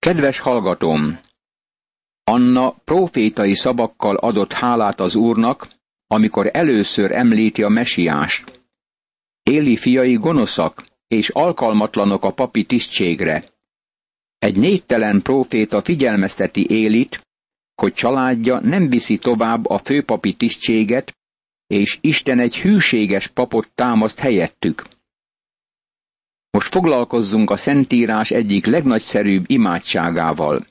Kedves hallgatóm! Anna profétai szavakkal adott hálát az Úrnak, amikor először említi a mesiást. Éli fiai gonoszak és alkalmatlanok a papi tisztségre. Egy négytelen próféta figyelmezteti Élit, hogy családja nem viszi tovább a főpapi tisztséget, és Isten egy hűséges papot támaszt helyettük. Most foglalkozzunk a Szentírás egyik legnagyszerűbb imádságával.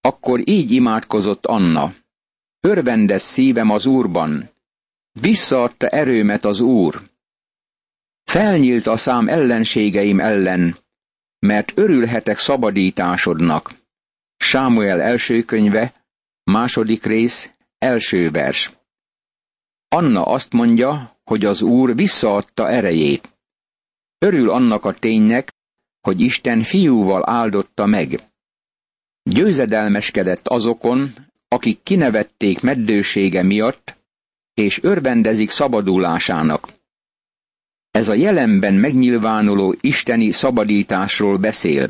Akkor így imádkozott Anna. Örvendez szívem az Úrban. Visszaadta erőmet az Úr. Felnyílt a szám ellenségeim ellen, mert örülhetek szabadításodnak. Sámuel első könyve, második rész, első vers. Anna azt mondja, hogy az Úr visszaadta erejét. Örül annak a ténynek, hogy Isten fiúval áldotta meg. Győzedelmeskedett azokon, akik kinevették meddősége miatt, és örvendezik szabadulásának. Ez a jelenben megnyilvánuló isteni szabadításról beszél.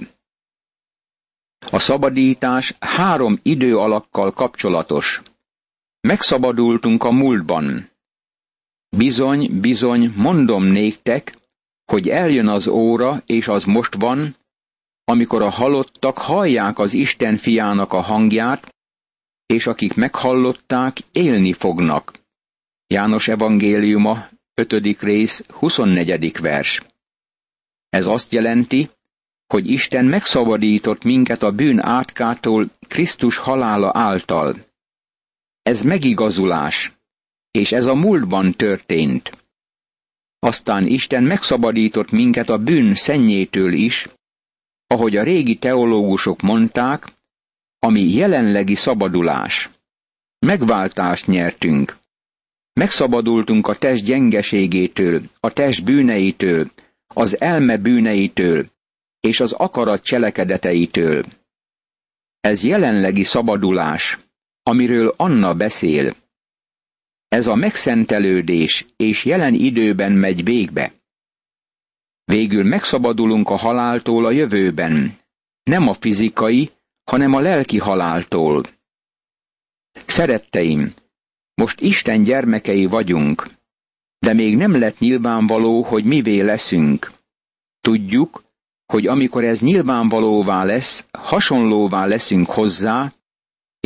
A szabadítás három idő alakkal kapcsolatos. Megszabadultunk a múltban. Bizony, bizony, mondom néktek, hogy eljön az óra, és az most van, amikor a halottak hallják az Isten fiának a hangját, és akik meghallották, élni fognak. János evangéliuma, 5. rész, 24. vers. Ez azt jelenti, hogy Isten megszabadított minket a bűn átkától Krisztus halála által. Ez megigazulás, és ez a múltban történt. Aztán Isten megszabadított minket a bűn szennyétől is, ahogy a régi teológusok mondták, ami jelenlegi szabadulás. Megváltást nyertünk. Megszabadultunk a test gyengeségétől, a test bűneitől, az elme bűneitől és az akarat cselekedeteitől. Ez jelenlegi szabadulás, amiről Anna beszél. Ez a megszentelődés és jelen időben megy végbe. Végül megszabadulunk a haláltól a jövőben, nem a fizikai, hanem a lelki haláltól. Szeretteim, most Isten gyermekei vagyunk, de még nem lett nyilvánvaló, hogy mivé leszünk. Tudjuk, hogy amikor ez nyilvánvalóvá lesz, hasonlóvá leszünk hozzá,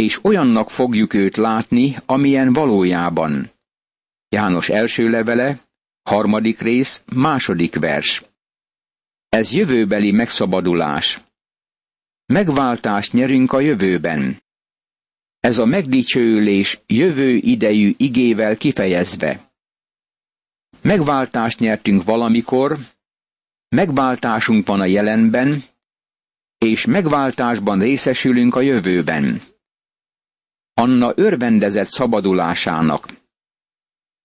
és olyannak fogjuk őt látni, amilyen valójában. János első levele, harmadik rész, második vers. Ez jövőbeli megszabadulás. Megváltást nyerünk a jövőben. Ez a megdicsőülés jövő idejű igével kifejezve. Megváltást nyertünk valamikor, megváltásunk van a jelenben, és megváltásban részesülünk a jövőben. Anna örvendezett szabadulásának.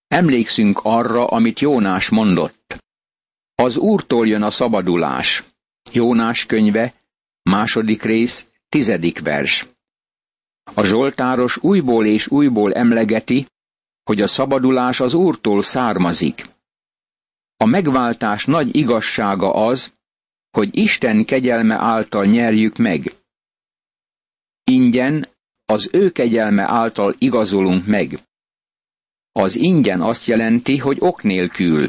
Emlékszünk arra, amit Jónás mondott. Az Úrtól jön a szabadulás. Jónás könyve, második rész, tizedik vers. A Zsoltáros újból és újból emlegeti, hogy a szabadulás az Úrtól származik. A megváltás nagy igazsága az, hogy Isten kegyelme által nyerjük meg. Ingyen az ő kegyelme által igazolunk meg. Az ingyen azt jelenti, hogy ok nélkül.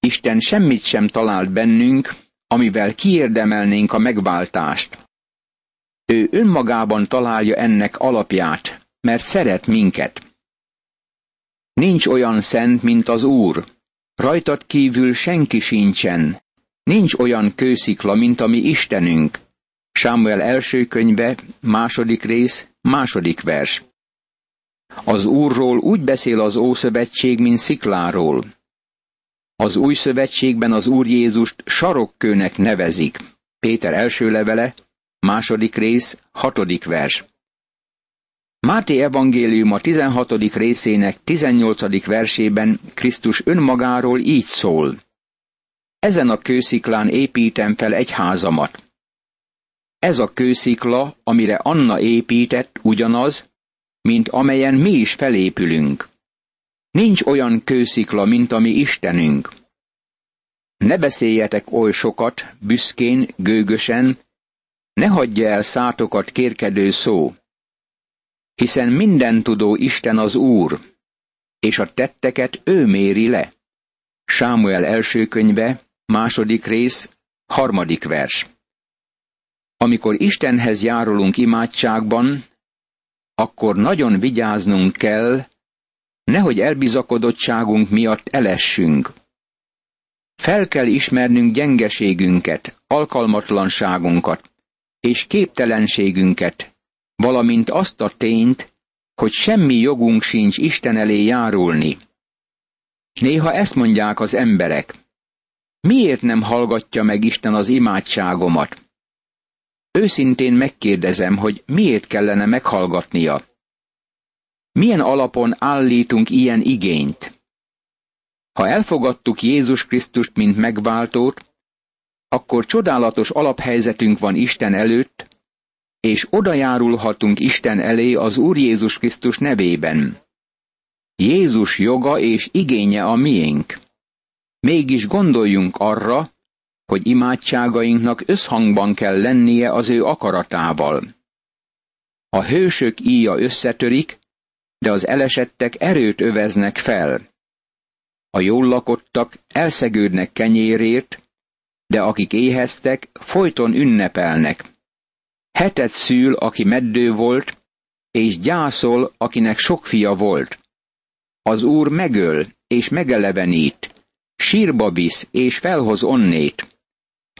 Isten semmit sem talált bennünk, amivel kiérdemelnénk a megváltást. Ő önmagában találja ennek alapját, mert szeret minket. Nincs olyan szent, mint az Úr. Rajtad kívül senki sincsen. Nincs olyan kőszikla, mint a mi Istenünk. Sámuel első könyve, második rész, második vers. Az Úrról úgy beszél az Ószövetség, mint szikláról. Az új szövetségben az Úr Jézust sarokkőnek nevezik. Péter első levele, második rész, hatodik vers. Máté evangélium a 16. részének 18. versében Krisztus önmagáról így szól. Ezen a kősziklán építem fel egy házamat. Ez a kőszikla, amire Anna épített, ugyanaz, mint amelyen mi is felépülünk. Nincs olyan kőszikla, mint a mi Istenünk. Ne beszéljetek oly sokat, büszkén, gőgösen, ne hagyja el szátokat kérkedő szó, hiszen minden tudó Isten az Úr, és a tetteket ő méri le. Sámuel első könyve, második rész, harmadik vers. Amikor Istenhez járulunk imádságban, akkor nagyon vigyáznunk kell, nehogy elbizakodottságunk miatt elessünk. Fel kell ismernünk gyengeségünket, alkalmatlanságunkat és képtelenségünket, valamint azt a tényt, hogy semmi jogunk sincs Isten elé járulni. Néha ezt mondják az emberek. Miért nem hallgatja meg Isten az imádságomat? Őszintén megkérdezem, hogy miért kellene meghallgatnia. Milyen alapon állítunk ilyen igényt? Ha elfogadtuk Jézus Krisztust, mint megváltót, akkor csodálatos alaphelyzetünk van Isten előtt, és odajárulhatunk Isten elé az Úr Jézus Krisztus nevében. Jézus joga és igénye a miénk. Mégis gondoljunk arra, hogy imádságainknak összhangban kell lennie az ő akaratával. A hősök íja összetörik, de az elesettek erőt öveznek fel. A jól lakottak elszegődnek kenyérért, de akik éheztek, folyton ünnepelnek. Hetet szül, aki meddő volt, és gyászol, akinek sok fia volt. Az Úr megöl, és megelevenít, sírba visz, és felhoz onnét.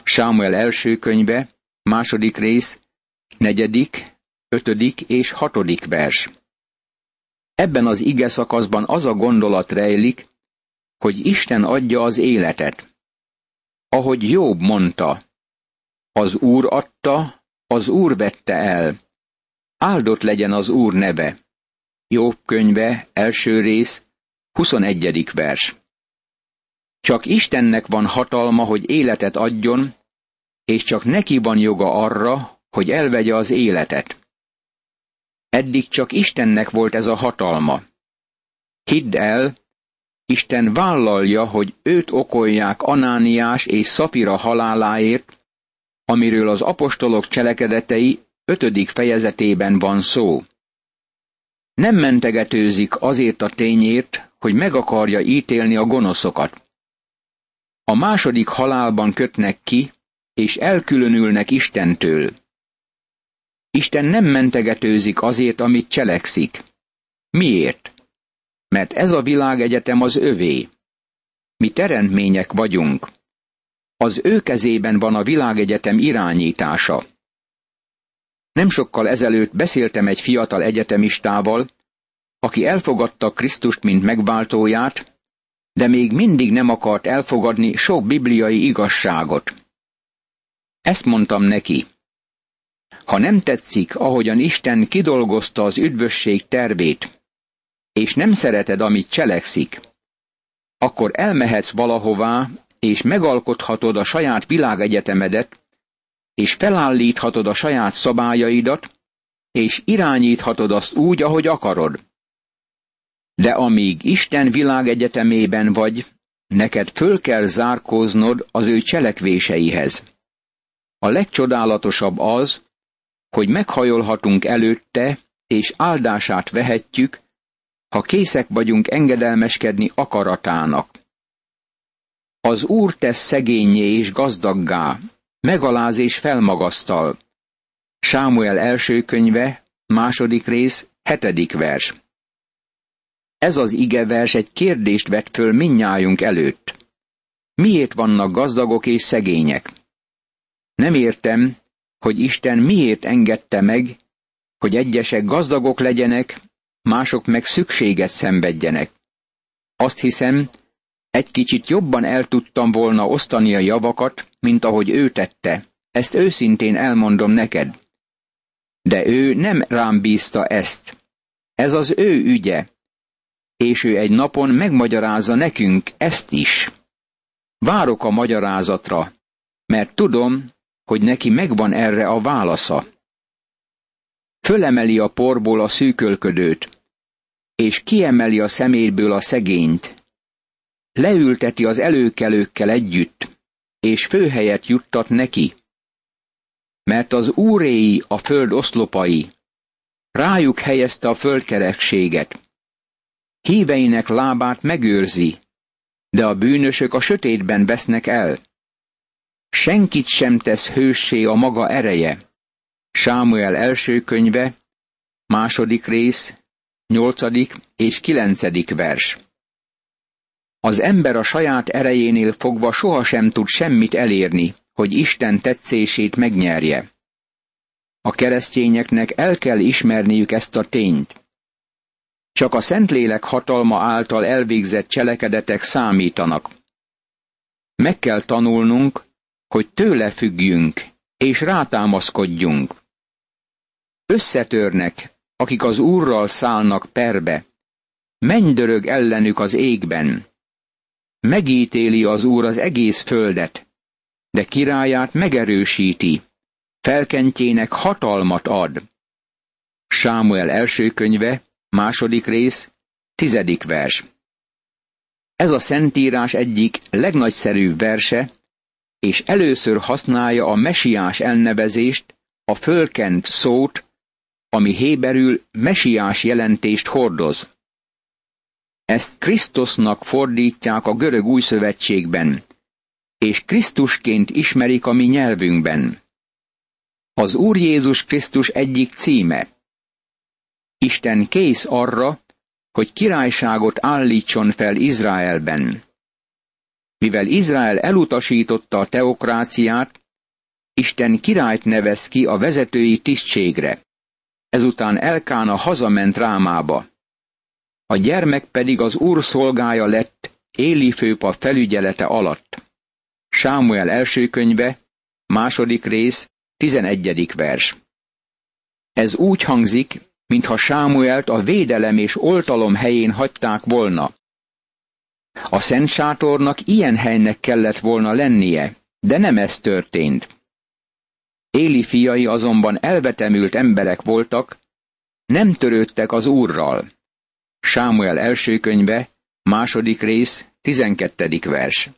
Sámuel első könyve, második rész, negyedik, ötödik és hatodik vers. Ebben az ige szakaszban az a gondolat rejlik, hogy Isten adja az életet. Ahogy Jobb mondta, az Úr adta, az Úr vette el. Áldott legyen az Úr neve. Jobb könyve, első rész, 21. vers. Csak Istennek van hatalma, hogy életet adjon, és csak neki van joga arra, hogy elvegye az életet. Eddig csak Istennek volt ez a hatalma. Hidd el, Isten vállalja, hogy őt okolják Anániás és Szafira haláláért, amiről az apostolok cselekedetei ötödik fejezetében van szó. Nem mentegetőzik azért a tényért, hogy meg akarja ítélni a gonoszokat. A második halálban kötnek ki, és elkülönülnek Istentől. Isten nem mentegetőzik azért, amit cselekszik. Miért? Mert ez a világegyetem az övé. Mi teremtmények vagyunk. Az ő kezében van a világegyetem irányítása. Nem sokkal ezelőtt beszéltem egy fiatal egyetemistával, aki elfogadta Krisztust, mint megváltóját, de még mindig nem akart elfogadni sok bibliai igazságot. Ezt mondtam neki. Ha nem tetszik, ahogyan Isten kidolgozta az üdvösség tervét, és nem szereted, amit cselekszik, akkor elmehetsz valahová, és megalkothatod a saját világegyetemedet, és felállíthatod a saját szabályaidat, és irányíthatod azt úgy, ahogy akarod. De amíg Isten világegyetemében vagy, neked föl kell zárkóznod az ő cselekvéseihez. A legcsodálatosabb az, hogy meghajolhatunk előtte, és áldását vehetjük, ha készek vagyunk engedelmeskedni akaratának. Az Úr tesz szegényé és gazdaggá, megaláz és felmagasztal. Sámuel első könyve, második rész, hetedik vers. Ez az igevers egy kérdést vet föl minnyájunk előtt. Miért vannak gazdagok és szegények? Nem értem, hogy Isten miért engedte meg, hogy egyesek gazdagok legyenek, mások meg szükséget szenvedjenek. Azt hiszem, egy kicsit jobban el tudtam volna osztani a javakat, mint ahogy ő tette. Ezt őszintén elmondom neked. De ő nem rám bízta ezt. Ez az ő ügye. És ő egy napon megmagyarázza nekünk ezt is. Várok a magyarázatra, mert tudom, hogy neki megvan erre a válasza. Fölemeli a porból a szűkölködőt, és kiemeli a szeméből a szegényt. Leülteti az előkelőkkel együtt, és főhelyet juttat neki. mert az úréi a föld oszlopai. Rájuk helyezte a földkerekséget. Híveinek lábát megőrzi, de a bűnösök a sötétben vesznek el. Senkit sem tesz hőssé a maga ereje. Sámuel első könyve, második rész, nyolcadik és kilencedik vers. Az ember a saját erejénél fogva sohasem tud semmit elérni, hogy Isten tetszését megnyerje. A keresztényeknek el kell ismerniük ezt a tényt. Csak a Szentlélek hatalma által elvégzett cselekedetek számítanak. Meg kell tanulnunk, hogy tőle függjünk, és rátámaszkodjunk. Összetörnek, akik az Úrral szállnak perbe. Mennydörög ellenük az égben. Megítéli az Úr az egész földet, de királyát megerősíti, felkentjének hatalmat ad. Sámuel első könyve, második rész, tizedik vers. Ez a szentírás egyik legnagyszerűbb verse, és először használja a mesiás elnevezést, a fölkent szót, ami héberül mesiás jelentést hordoz. Ezt Krisztusnak fordítják a görög új szövetségben, és Krisztusként ismerik a mi nyelvünkben. Az Úr Jézus Krisztus egyik címe. Isten kész arra, hogy királyságot állítson fel Izraelben. Mivel Izrael elutasította a teokráciát, Isten királyt nevez ki a vezetői tisztségre. Ezután Elkána hazament Rámába. A gyermek pedig az úr szolgája lett Éli főpa felügyelete alatt. Sámuel első könyve, második rész, tizenegyedik vers. Ez úgy hangzik, mintha Sámuelt a védelem és oltalom helyén hagyták volna. A Szent Sátornak ilyen helynek kellett volna lennie, de nem ez történt. Éli fiai azonban elvetemült emberek voltak, nem törődtek az úrral. Sámuel első könyve, második rész, tizenkettedik vers.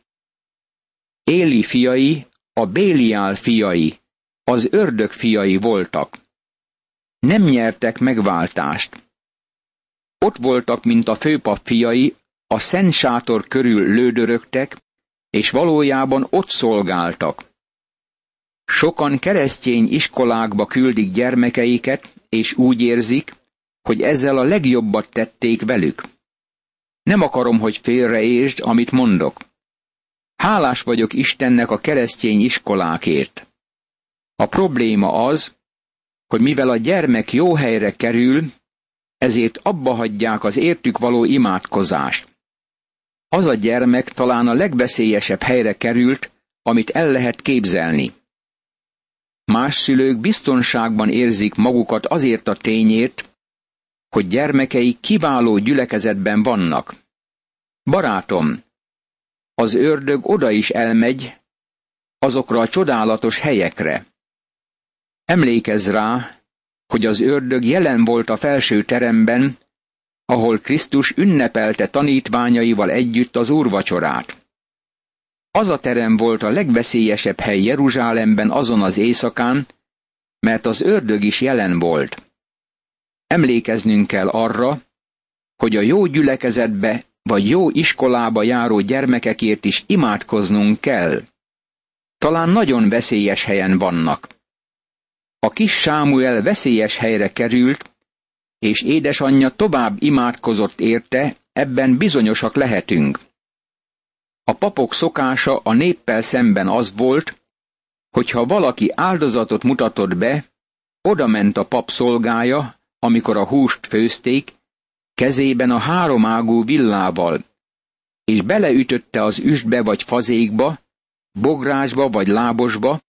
Éli fiai, a Béliál fiai, az ördög fiai voltak. Nem nyertek megváltást. Ott voltak, mint a főpap fiai, a szent sátor körül lődörögtek, és valójában ott szolgáltak. Sokan keresztény iskolákba küldik gyermekeiket, és úgy érzik, hogy ezzel a legjobbat tették velük. Nem akarom, hogy félreésd, amit mondok. Hálás vagyok Istennek a keresztény iskolákért. A probléma az, hogy mivel a gyermek jó helyre kerül, ezért abba hagyják az értük való imádkozást. Az a gyermek talán a legveszélyesebb helyre került, amit el lehet képzelni. Más szülők biztonságban érzik magukat azért a tényért, hogy gyermekei kiváló gyülekezetben vannak. Barátom, az ördög oda is elmegy, azokra a csodálatos helyekre. Emlékezz rá, hogy az ördög jelen volt a felső teremben, ahol Krisztus ünnepelte tanítványaival együtt az úrvacsorát. Az a terem volt a legveszélyesebb hely Jeruzsálemben azon az éjszakán, mert az ördög is jelen volt. Emlékeznünk kell arra, hogy a jó gyülekezetbe vagy jó iskolába járó gyermekekért is imádkoznunk kell. Talán nagyon veszélyes helyen vannak. A kis Sámuel veszélyes helyre került, és édesanyja tovább imádkozott érte, ebben bizonyosak lehetünk. A papok szokása a néppel szemben az volt, hogyha valaki áldozatot mutatott be, oda ment a pap szolgája, amikor a húst főzték, kezében a háromágú villával, és beleütötte az üstbe vagy fazékba, bográsba vagy lábosba,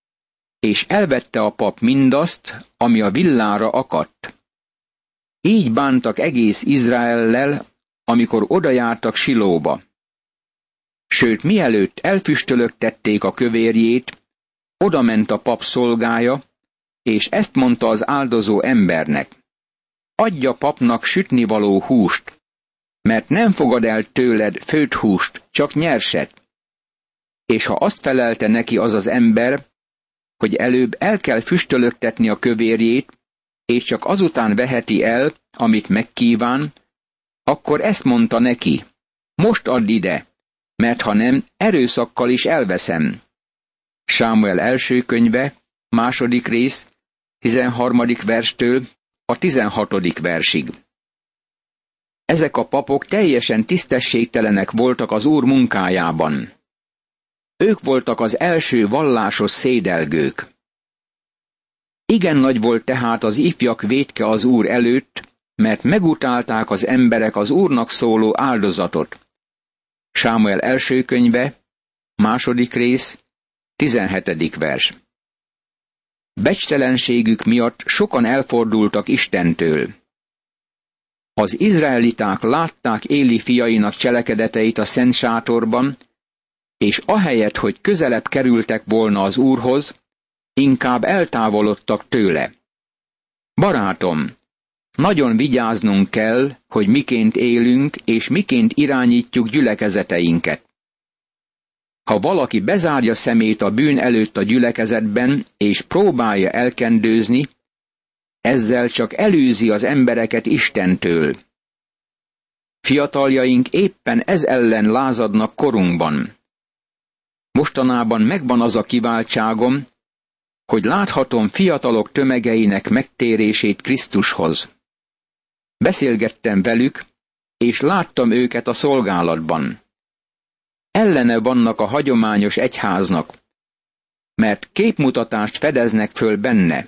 és elvette a pap mindazt, ami a villára akadt. Így bántak egész Izraellel, amikor odajártak Silóba. Sőt, mielőtt elfüstölögtették a kövérjét, odament a pap szolgája, és ezt mondta az áldozó embernek. Adja papnak sütnivaló húst, mert nem fogad el tőled főt húst, csak nyerset. És ha azt felelte neki az az ember, hogy előbb el kell füstölögtetni a kövérjét, és csak azután veheti el, amit megkíván, akkor ezt mondta neki, most add ide, mert ha nem, erőszakkal is elveszem. Sámuel első könyve, második rész, 13. verstől a 16. versig. Ezek a papok teljesen tisztességtelenek voltak az úr munkájában. Ők voltak az első vallásos szédelgők. Igen nagy volt tehát az ifjak vétke az úr előtt, mert megutálták az emberek az úrnak szóló áldozatot. Sámuel első könyve, második rész, 17. vers. Becstelenségük miatt sokan elfordultak Istentől. Az izraeliták látták Éli fiainak cselekedeteit a Szent Sátorban, és ahelyett, hogy közelebb kerültek volna az Úrhoz, inkább eltávolodtak tőle. Barátom, nagyon vigyáznunk kell, hogy miként élünk és miként irányítjuk gyülekezeteinket. Ha valaki bezárja szemét a bűn előtt a gyülekezetben, és próbálja elkendőzni, ezzel csak elűzi az embereket Istentől. Fiataljaink éppen ez ellen lázadnak korunkban. Mostanában megvan az a kiváltságom, hogy láthatom fiatalok tömegeinek megtérését Krisztushoz. Beszélgettem velük, és láttam őket a szolgálatban. Ellene vannak a hagyományos egyháznak, mert képmutatást fedeznek föl benne.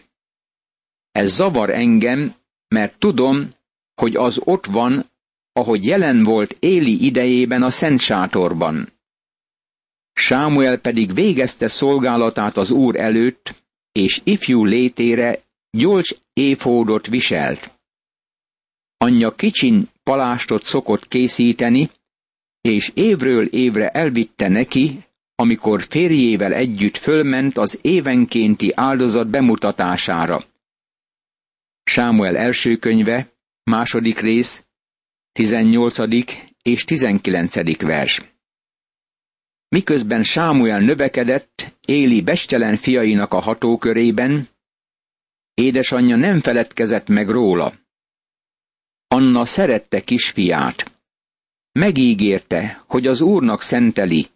Ez zavar engem, mert tudom, hogy az ott van, ahogy jelen volt Éli idejében a Szent Sátorban. Sámuel pedig végezte szolgálatát az úr előtt, és ifjú létére gyolcs éfódot viselt. Anyja kicsin palástot szokott készíteni, és évről évre elvitte neki, amikor férjével együtt fölment az évenkénti áldozat bemutatására. Sámuel első könyve, második rész, 18. és 19. vers. Miközben Sámuel növekedett, Éli bestelen fiainak a hatókörében, édesanyja nem feledkezett meg róla. Anna szerette kisfiát. Megígérte, hogy az úrnak szenteli,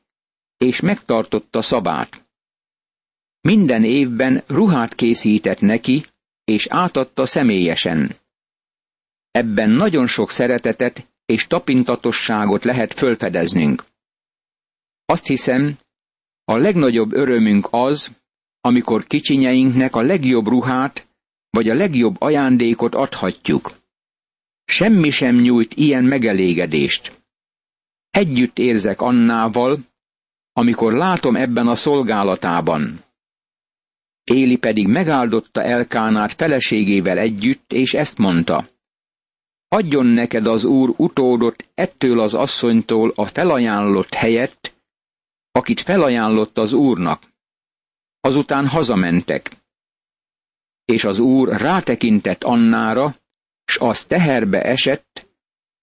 és megtartotta szabát. Minden évben ruhát készített neki, és átadta személyesen. Ebben nagyon sok szeretetet és tapintatosságot lehet fölfedeznünk. Azt hiszem, a legnagyobb örömünk az, amikor kicsinyeinknek a legjobb ruhát vagy a legjobb ajándékot adhatjuk. Semmi sem nyújt ilyen megelégedést. Együtt érzek Annával, amikor látom ebben a szolgálatában. Éli pedig megáldotta Elkánát feleségével együtt, és ezt mondta. Adjon neked az úr utódot ettől az asszonytól a felajánlott helyett, akit felajánlott az úrnak. Azután hazamentek. És az úr rátekintett Annára, s az teherbe esett,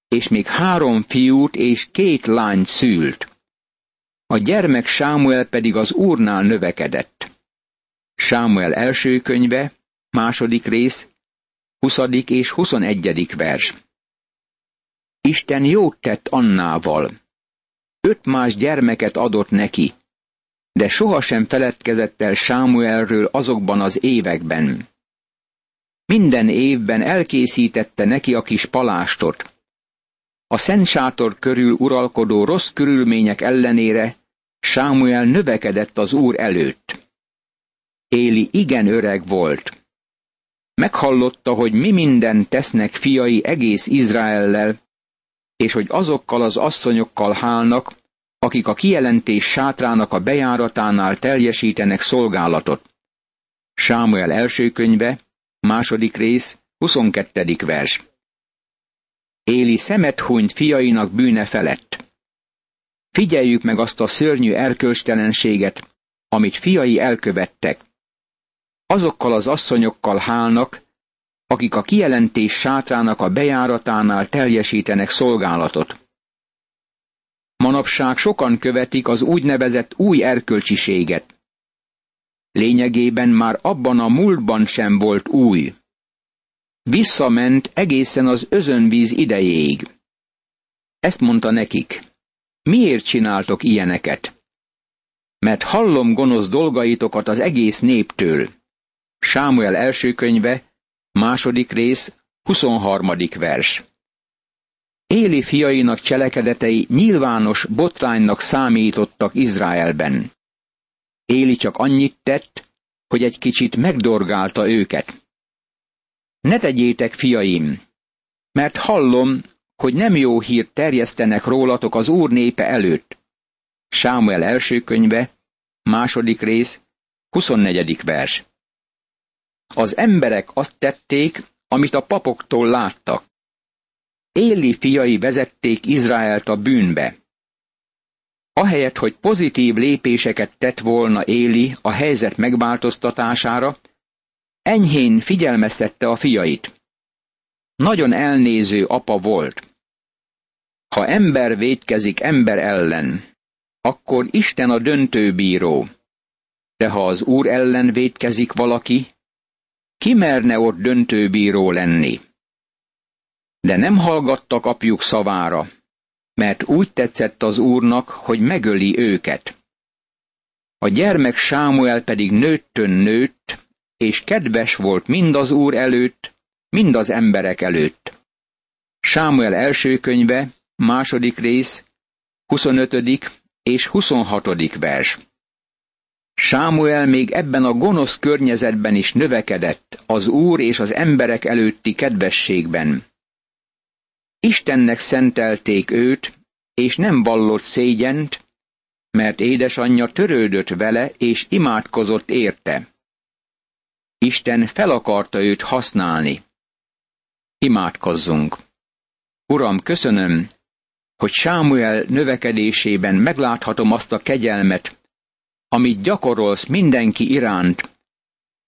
és még három fiút és két lányt szült. A gyermek Sámuel pedig az úrnál növekedett. Sámuel első könyve, második rész, 20. és 21. vers. Isten jót tett Annával. Öt más gyermeket adott neki, de sohasem feledkezett el Sámuelről azokban az években. Minden évben elkészítette neki a kis palástot. A Szent Sátor körül uralkodó rossz körülmények ellenére Sámuel növekedett az úr előtt. Éli igen öreg volt. Meghallotta, hogy mi minden tesznek fiai egész Izraellel, és hogy azokkal az asszonyokkal hálnak, akik a kijelentés sátrának a bejáratánál teljesítenek szolgálatot. Sámuel első könyve, második rész, 22. vers. Éli szemet hunyt fiainak bűne felett. Figyeljük meg azt a szörnyű erkölcstelenséget, amit fiai elkövettek. Azokkal az asszonyokkal hálnak, akik a kijelentés sátrának a bejáratánál teljesítenek szolgálatot. Manapság sokan követik az úgynevezett új erkölcsiséget. lényegében már abban a múltban sem volt új. Visszament egészen az özönvíz idejéig. Ezt mondta nekik. Miért csináltok ilyeneket? Mert hallom gonosz dolgaitokat az egész néptől. Sámuel első könyve, második rész, 23. vers. Éli fiainak cselekedetei nyilvános botránynak számítottak Izraelben. Éli csak annyit tett, hogy egy kicsit megdorgálta őket. Ne tegyétek, fiaim, mert hallom, hogy nem jó hírt terjesztenek rólatok az Úr népe előtt. Sámuel első könyve, második rész, 24. vers. Az emberek azt tették, amit a papoktól láttak. Éli fiai vezették Izraelt a bűnbe. Ahelyett, hogy pozitív lépéseket tett volna Éli a helyzet megváltoztatására, enyhén figyelmeztette a fiait. Nagyon elnéző apa volt. Ha ember védkezik ember ellen, akkor Isten a döntőbíró. De ha az Úr ellen védkezik valaki, ki merne ott döntőbíró lenni? De nem hallgattak apjuk szavára, mert úgy tetszett az Úrnak, hogy megöli őket. A gyermek Sámuel pedig nőttön nőtt, és kedves volt mind az Úr előtt, mind az emberek előtt. Sámuel első könyve, második rész, 25. és 26. vers. Sámuel még ebben a gonosz környezetben is növekedett az Úr és az emberek előtti kedvességben. Istennek szentelték őt, és nem vallott szégyent, mert édesanyja törődött vele és imádkozott érte. Isten fel akarta őt használni. Imádkozzunk! Uram, köszönöm, hogy Sámuel növekedésében megláthatom azt a kegyelmet, amit gyakorolsz mindenki iránt,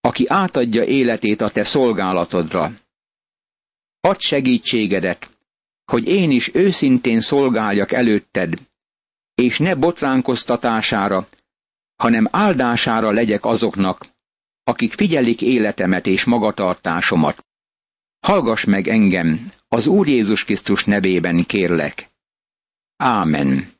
aki átadja életét a te szolgálatodra. Add segítségedet, hogy én is őszintén szolgáljak előtted, és ne botránkoztatására, hanem áldására legyek azoknak, akik figyelik életemet és magatartásomat. Hallgass meg engem, az Úr Jézus Krisztus nevében kérlek. Ámen.